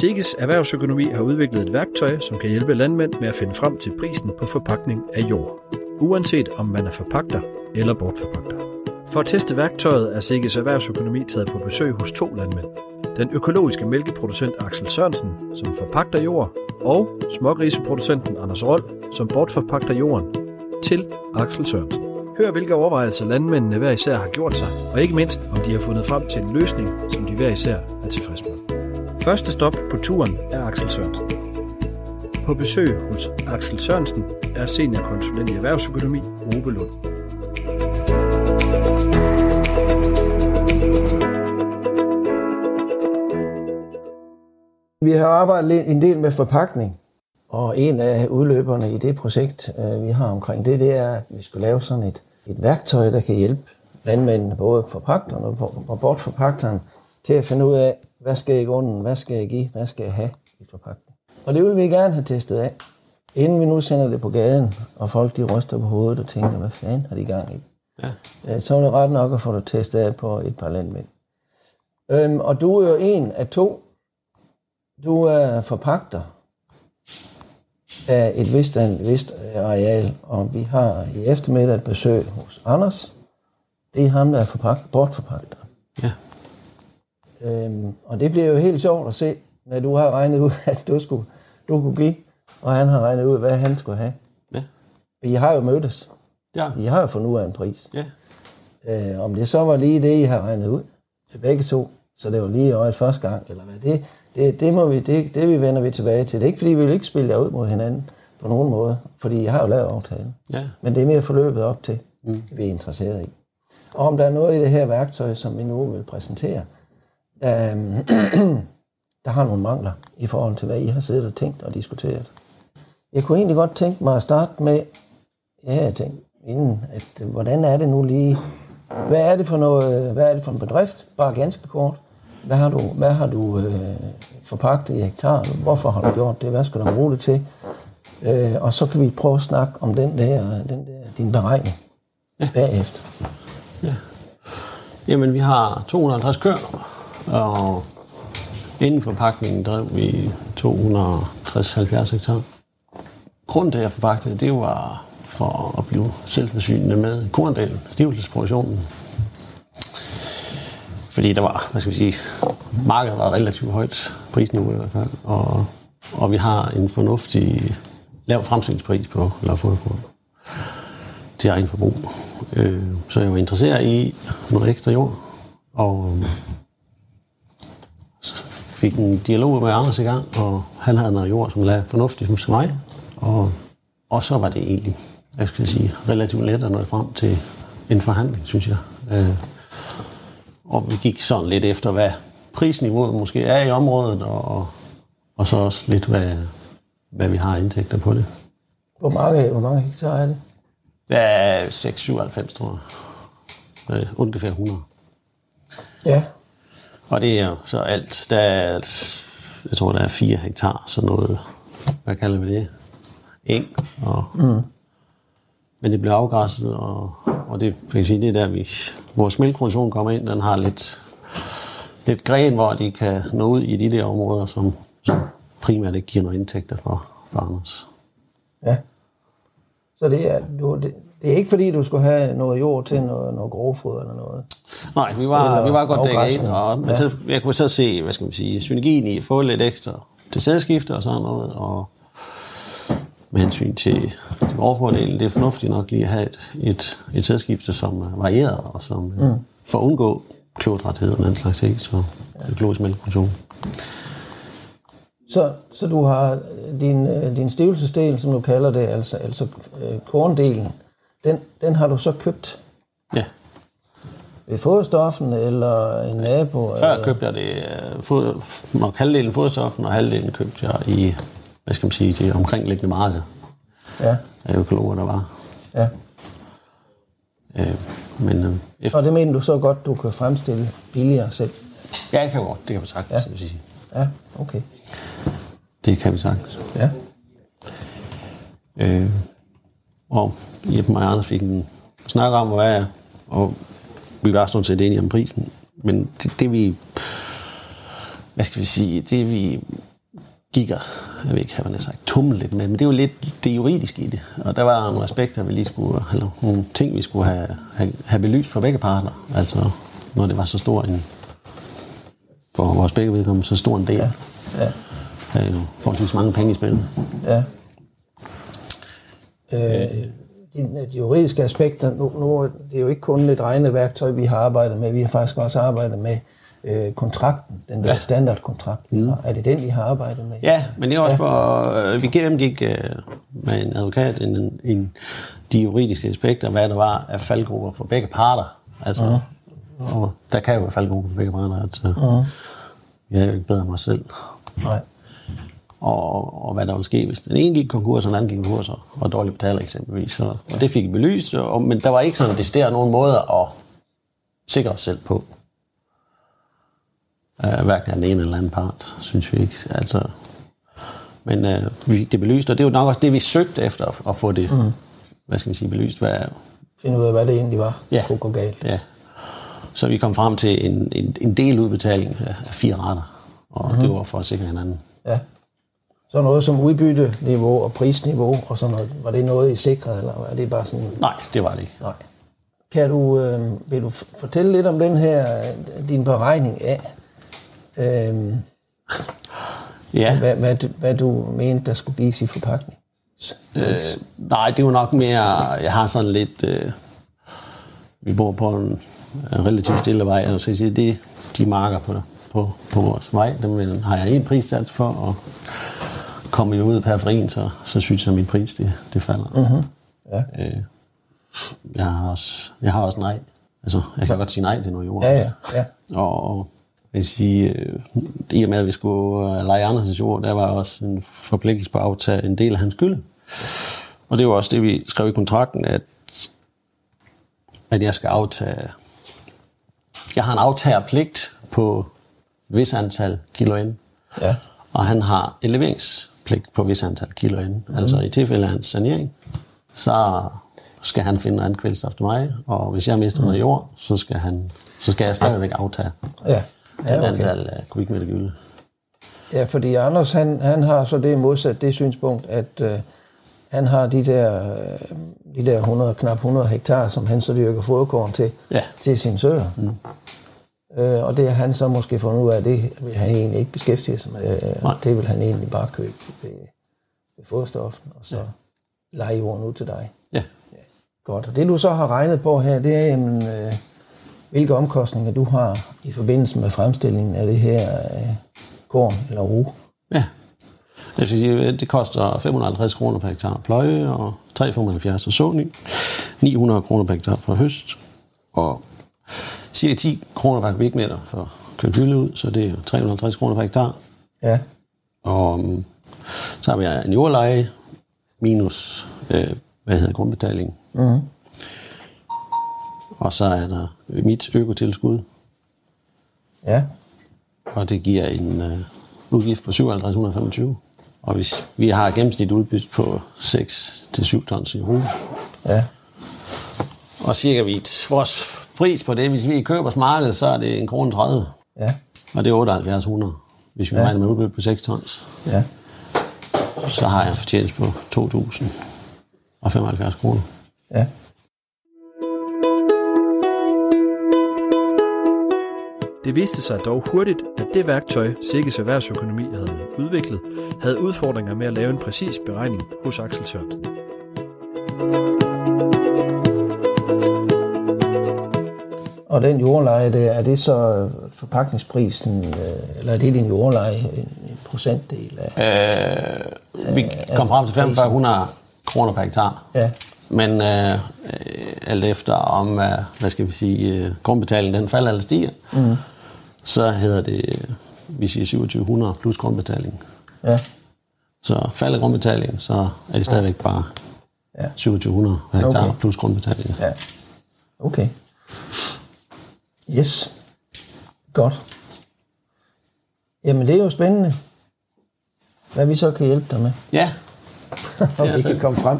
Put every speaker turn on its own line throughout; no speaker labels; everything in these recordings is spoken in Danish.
Sikkes Erhvervsøkonomi har udviklet et værktøj, som kan hjælpe landmænd med at finde frem til prisen på forpakning af jord, uanset om man er forpagter eller bortforpagter. For at teste værktøjet er Sikkes Erhvervsøkonomi taget på besøg hos to landmænd. Den økologiske mælkeproducent Axel Sørensen, som forpagter jord, og smågriseproducenten Anders Rold, som bortforpagter jorden til Axel Sørensen. Hør, hvilke overvejelser landmændene hver især har gjort sig, og ikke mindst, om de har fundet frem til en løsning, som de hver især er tilfredse med. Første stop på turen er Axel Sørensen. På besøg hos Axel Sørensen er seniorkonsulent i erhvervsøkonomi Ove Lund.
Vi har arbejdet en del med forpakning, og en af udløberne i det projekt, øh, vi har omkring det, det er, at vi skulle lave sådan et, et værktøj, der kan hjælpe landmændene, både forpagteren og bortforpagteren, til at finde ud af, hvad skal jeg i grunden, hvad skal jeg give, hvad skal jeg have i forpagtning. Og det vil vi gerne have testet af, inden vi nu sender det på gaden, og folk de ryster på hovedet og tænker, hvad fanden har de gang i? Ja. Så er det ret nok at få det testet af på et par landmænd. Øhm, og du er jo en af to. Du er forpagter af et vist, et vist areal, og vi har i eftermiddag et besøg hos Anders. Det er ham, der er forpagt, bortforpagter.
Ja.
Øhm, og det bliver jo helt sjovt at se, når du har regnet ud, at du, skulle, du kunne give, og han har regnet ud, hvad han skulle have.
Ja.
I har jo mødtes.
Ja.
I har jo fundet ud af en pris.
Ja.
Øh, om det så var lige det, I har regnet ud, begge to, så det var lige øjet første gang, eller hvad, det, det, det, må vi, det, det vi vender vi tilbage til. Det er ikke, fordi vi vil ikke spille jer ud mod hinanden på nogen måde, fordi jeg har jo lavet aftalen.
Ja.
Men det er mere forløbet op til, mm. vi er interesseret i. Og om der er noget i det her værktøj, som vi nu vil præsentere, øhm, der har nogle mangler i forhold til, hvad I har siddet og tænkt og diskuteret. Jeg kunne egentlig godt tænke mig at starte med, ja, jeg tænkte, inden, at, hvordan er det nu lige, hvad er det for noget, hvad er det for en bedrift, bare ganske kort, hvad har du, hvad har du øh, forpagtet i hektar? Hvorfor har du gjort det? Hvad skal du bruge det til? Øh, og så kan vi prøve at snakke om den der, den der din beregning ja. bagefter.
Ja. Jamen, vi har 250 køer, og inden for pakningen drev vi 260-70 hektar. Grunden til, at jeg forpagtede, det var for at blive selvforsynende med korndelen, stivelsesproduktionen. Fordi der var, hvad skal vi sige, markedet var relativt højt prisniveau i hvert fald, og, og vi har en fornuftig lav fremstillingspris på lavfoderkorn til egen forbrug. Øh, så jeg var interesseret i noget ekstra jord, og fik en dialog med Anders i gang, og han havde noget jord, som lagde fornuftigt hos mig, og, og så var det egentlig, jeg skal sige, relativt let at nå frem til en forhandling, synes jeg. Øh, og vi gik sådan lidt efter, hvad prisniveauet måske er i området, og, og så også lidt, hvad, hvad vi har indtægter på det.
Hvor mange, hvor mange hektar er det?
Det er 6-97, tror jeg. Øh, ungefær 100.
Ja.
Og det er jo så alt, der er, jeg tror, der er 4 hektar, sådan noget, hvad kalder vi det? Eng. Og, mm. Men det bliver afgræsset, og, og det, kan sige, det er der, vi, vores mælkeproduktion kommer ind, den har lidt, lidt gren, hvor de kan nå ud i de der områder, som, som primært ikke giver noget indtægter for, for Anders.
Ja. Så det er, du, det, det er ikke fordi, du skulle have noget jord til noget, noget grovfod eller noget?
Nej, vi var, eller vi var godt dækket ind, og ja. så, jeg kunne så se, hvad skal man sige, synergien i at få lidt ekstra til sædskifte og sådan noget, og med hensyn til, til overfordelen, det er fornuftigt nok lige at have et, et, et sædskifte, som er varieret, og som mm. for at undgå klodrethed og den slags ting, så ja. økologisk mælkeproduktion.
Så, så du har din, øh, din stivelsesdel, som du kalder det, altså, altså øh, korndelen, den, den har du så købt?
Ja.
Ved fodstoffen eller en nabo?
Før
eller?
købte jeg det, øh, fod, nok halvdelen fodstoffen, og halvdelen købte jeg i, hvad skal man sige, det omkringliggende marked.
Ja.
Af økologer, der var.
Ja.
Øh, men, øh,
efter... Og det mener du så godt, du kan fremstille billigere selv?
Ja, det kan jeg godt. Det kan vi sagtens ja. sige.
Ja, okay.
Det kan vi sagtens.
Ja.
Øh, og Jeppe og Anders fik en snak om, hvad er, og vi var sådan set enige om prisen. Men det, det vi, hvad skal vi sige, det vi og, jeg ved ikke, hvad har sagt, tumle lidt med, men det er jo lidt det juridiske i det. Og der var nogle aspekter, vi lige skulle, eller nogle ting, vi skulle have, have, have belyst for begge parter. Altså, når det var så stor en, for vores begge vedkommende, så stor en del. Ja.
Ja.
Der er jo forholdsvis mange penge i spil.
Ja. Øh, de, de juridiske aspekter, nu, nu det er jo ikke kun et regneværktøj, vi har arbejdet med, vi har faktisk også arbejdet med øh, kontrakten, den der ja. standardkontrakt. Mm. Er det den, I har arbejdet med?
Ja, men det er også for, øh, vi gennemgik øh, med en advokat en, en, de juridiske aspekter, hvad der var af faldgrupper for begge parter. Altså, uh-huh. og der kan jo være faldgrupper for begge parter. Altså, uh-huh. Jeg er jo ikke bedre end mig selv.
Nej.
Og, og hvad der ville ske, hvis den ene gik konkurs, og den anden gik konkurs, og var dårlig betaler eksempelvis. Så, og det fik vi belyst, og, men der var ikke sådan, at det nogen måde at sikre os selv på. Uh, hverken den ene eller anden part, synes vi ikke. Altså, men uh, vi fik det belyst, og det er jo nok også det, vi søgte efter at, at få det, mm. hvad skal man sige, belyst. Hvad,
Finde ud af, hvad det egentlig var,
Ja.
kunne gå galt.
ja. Så vi kom frem til en, en, en del udbetaling af af fire retter, og mm. det var for at sikre hinanden.
Ja. Så noget som udbytteniveau og prisniveau, og sådan noget, var det noget, I sikrede, eller var det bare sådan...
Nej, det var det ikke.
Nej. Kan du, øh, vil du fortælle lidt om den her, øh, din beregning af, øh,
Ja.
hvad, hvad, du, hvad du mente, der skulle gives i forpakning?
Øh, nej, det var nok mere, jeg har sådan lidt, øh, vi bor på en, en relativt stille vej, og så siger, det de marker på, på, på vores vej, dem vil- har jeg en prissats for, og kommer jeg ud af periferien, så, så synes jeg, at min pris, det, det falder.
Mhm. Ja.
Øh, jeg, har også, jeg har også nej. Altså, jeg kan godt sige nej til noget jord.
Ja, ja, ja.
Og jeg vil sige, øh, i og med, at vi skulle øh, lege Andersens jord, der var også en forpligtelse på at aftage en del af hans skyld. Og det var også det, vi skrev i kontrakten, at, at jeg skal aftage... Jeg har en aftagerpligt på et vis antal kilo ind,
Ja.
og han har en leveringspligt på et vis antal kilo ind. Mm. Altså i tilfælde af hans sanering, så skal han finde andet kvælstof til mig, og hvis jeg mister noget jord, så skal, han, så skal jeg stadigvæk aftage
Ja,
ja, okay.
okay.
antal af kubikmeter gylde.
Ja, fordi Anders, han, han har så det modsat det synspunkt, at øh, han har de der, øh, de der 100, knap 100 hektar, som han så dyrker foderkorn til,
Ja.
til sin søer. Mm. Øh, og det har han så måske fundet ud af, at det vil han egentlig ikke beskæftige sig med. Øh, det vil han egentlig bare købe ved, ved foderstoffen, og så ja. lege jorden ud til dig.
Ja.
Godt. Og det du så har regnet på her, det er, jamen, øh, hvilke omkostninger du har i forbindelse med fremstillingen af det her øh, korn eller ro.
ja. At det koster 550 kroner per hektar pløje, og 375 for såning, 900 kroner per hektar for høst, og cirka 10 kroner per kubikmeter for at købe hylde ud, så det er jo 350 kroner per hektar.
Ja,
Og um, så har vi en jordleje minus, øh, hvad hedder grundbetaling.
Mhm.
Og så er der mit økotilskud,
ja,
og det giver en øh, udgift på 5725. Og hvis vi har gennemsnit udbytte på 6-7 tons i ugen,
ja,
og cirka vi, vores pris på det, hvis vi køber hos markedet, så er det en krone 30,
ja,
og det er 7800, hvis vi ja. regner med udbytte på 6 tons.
ja.
Så har jeg en fortjeneste på 2075 kroner.
ja.
Det viste sig dog hurtigt, at det værktøj, Sikkes erhvervsøkonomi havde udviklet, havde udfordringer med at lave en præcis beregning hos Axel Sørensen.
Og den jordleje, der, er det så forpakningsprisen, øh, eller er det din jordleje, en, en procentdel af?
Øh, vi kom frem til 4500 kroner per hektar.
Ja,
Men øh, øh, alt efter om, øh, hvad skal vi sige, øh, grundbetalingen den falder eller stiger, mm. så hedder det, øh, vi siger 2700 plus grundbetaling.
ja,
Så falder grundbetalingen, så er det stadigvæk bare
ja,
2700 per hektar
Okay.
plus grundbetaling.
ja. Okay. Yes. Godt. Jamen, det er jo spændende, hvad vi så kan hjælpe dig med.
Ja,
om vi kan komme frem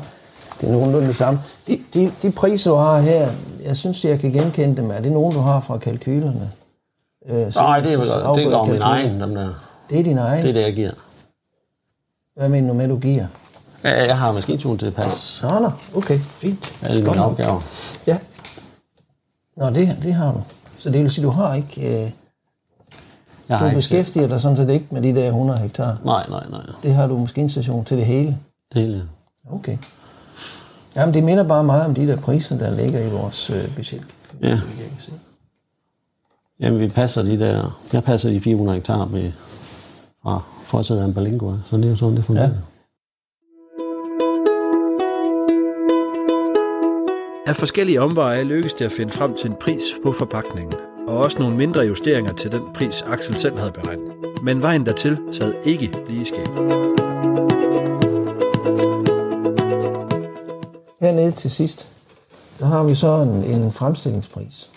til nogenlunde det samme. De, de, de priser, du har her, jeg synes, jeg kan genkende dem. Er det nogen, du har fra kalkylerne? Øh,
nej, det er vel det går min egen, dem der.
Det er din egen?
Det er det, jeg giver.
Hvad mener du med, du giver?
Ja, jeg har maskinturen til passe
Nå, nå, okay, fint.
alle mine opgaver.
Ja. Nå, det, det har du. Så det vil sige, du har ikke... Øh,
Jeg
du
har
beskæftiger dig sådan set ikke med de der 100 hektar.
Nej, nej, nej.
Det har du maskinstation til det hele.
Det hele.
Okay. Jamen, det minder bare meget om de der priser, der ligger i vores øh, budget.
Ja. Jamen, vi passer de der... Jeg passer de 400 hektar med fra forsædet af en Balingo, så det er jo sådan, det fungerer.
Ja.
Af forskellige omveje lykkedes det at finde frem til en pris på forpakningen, og også nogle mindre justeringer til den pris, Axel selv havde beregnet. Men vejen dertil sad ikke lige i skabet.
Hernede til sidst, der har vi så en, en fremstillingspris.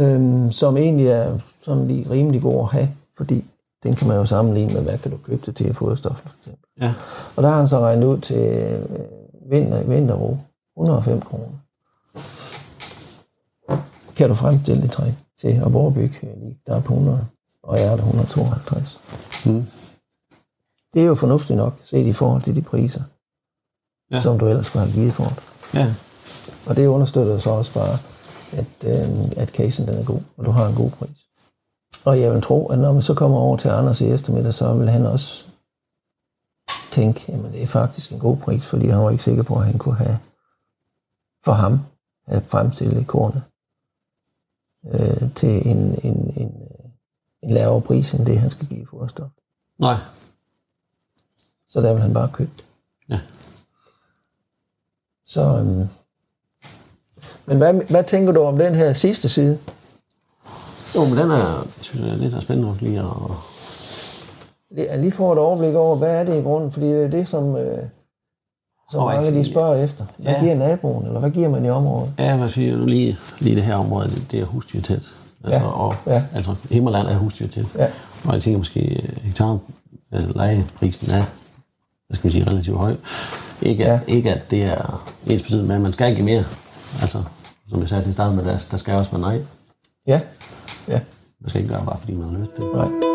Øhm, som egentlig er sådan lige rimelig god at have, fordi den kan man jo sammenligne med, hvad kan du købe det til i foderstoffer, for eksempel.
Ja.
Og der har han så regnet ud til øh, vinter, vinterro 105 kroner. Kan du fremstille det træ til at overbygge øh, lige der er på 100, og jeg er der 152.
Mm.
Det er jo fornuftigt nok, set i forhold til de priser,
ja.
som du ellers skulle have givet for det.
Ja.
Og det understøtter så også bare, at, øh, at casen den er god, og du har en god pris. Og jeg vil tro, at når man så kommer over til Anders i eftermiddag, så vil han også tænke, jamen det er faktisk en god pris, fordi han var ikke sikker på, at han kunne have for ham have fremstillet kornet øh, til en, en, en, øh, en lavere pris, end det han skal give for stof.
Nej.
Så der vil han bare købe det.
Ja.
Så, øhm, men hvad, hvad tænker du om den her sidste side?
Jo, men den er, jeg synes, jeg er lidt spændende lige at...
Jeg lige får et overblik over, hvad er det i grunden? Fordi det er det, som, øh, som mange
ikke
de
sige-
spørger efter. Hvad
Ja.
giver naboen, eller hvad giver man i området?
Ja, hvad siger du lige, lige det her område, det, det er husdyrtæt. Altså,
Ja,
Og,
ja.
altså, Himmerland er husdyrtæt.
Ja.
Og jeg tænker måske, øh, hektar lejeprisen er, hvad skal man sige, relativt høj. Ikke, at,
Ja.
ikke at det er ens betydende med, at man skal give mere. Altså, som jeg sagde til start med, der, der skal også være nej.
Ja, ja,
Man skal ikke gøre bare, fordi man har lyst til det.
nej.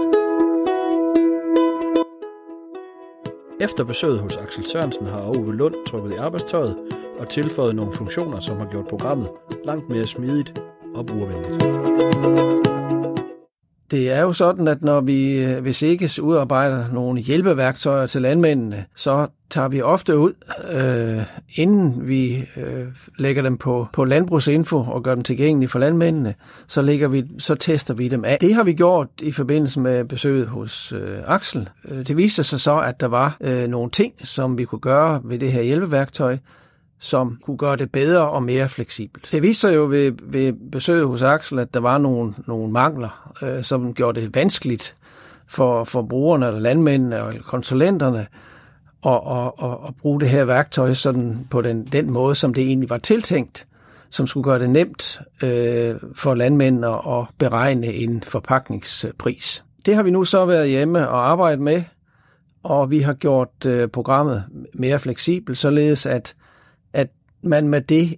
Efter besøget hos Axel Sørensen har Ove Lund trukket i arbejdstøjet og tilføjet nogle funktioner, som har gjort programmet langt mere smidigt og brugervenligt.
Det er jo sådan, at når vi, øh, hvis ikke udarbejder nogle hjælpeværktøjer til landmændene, så tager vi ofte ud, øh, inden vi øh, lægger dem på, på landbrugsinfo og gør dem tilgængelige for landmændene, så, lægger vi, så tester vi dem af. Det har vi gjort i forbindelse med besøget hos øh, Axel. Øh, det viste sig så, at der var øh, nogle ting, som vi kunne gøre ved det her hjælpeværktøj, som kunne gøre det bedre og mere fleksibelt. Det viste sig jo ved, ved besøget hos Axel, at der var nogle, nogle mangler, øh, som gjorde det vanskeligt for, for brugerne, eller landmændene og konsulenterne at, at, at, at bruge det her værktøj sådan på den, den måde, som det egentlig var tiltænkt, som skulle gøre det nemt øh, for landmændene at beregne en forpakningspris. Det har vi nu så været hjemme og arbejdet med, og vi har gjort øh, programmet mere fleksibelt, således at man med det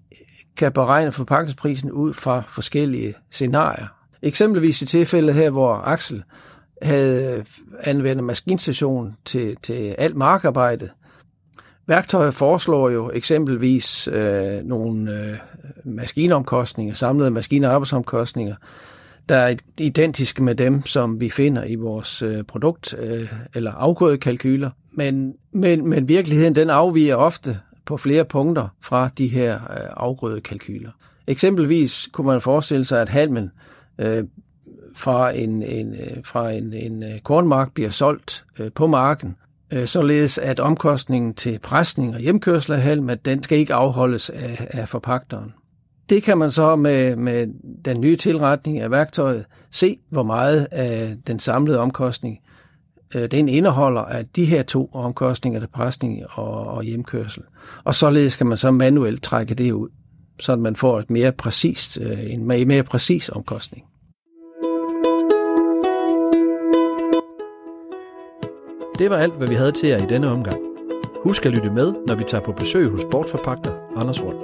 kan beregne forpakningsprisen ud fra forskellige scenarier. Eksempelvis i tilfældet her, hvor Axel havde øh, anvendt maskinstation til, til alt markarbejde. Værktøjet foreslår jo eksempelvis øh, nogle øh, maskinomkostninger, samlede maskine- og arbejdsomkostninger, der er identiske med dem, som vi finder i vores øh, produkt- øh, eller afgrødekalkyler. Men, men, men virkeligheden den afviger ofte på flere punkter fra de her øh, afgrødekalkyler. Eksempelvis kunne man forestille sig, at halmen øh, fra en, en, øh, fra en, en øh, kornmark bliver solgt øh, på marken, øh, således at omkostningen til presning og hjemkørsel af halm, at den skal ikke afholdes af, af forpagteren. Det kan man så med, med den nye tilretning af værktøjet se, hvor meget af den samlede omkostning øh, den indeholder at de her to omkostninger, til presning og, og hjemkørsel. Og således kan man så manuelt trække det ud, så man får et mere præcist, øh, en mere, mere præcis omkostning.
Det var alt, hvad vi havde til jer i denne omgang. Husk at lytte med, når vi tager på besøg hos bortforpagter Anders Rund.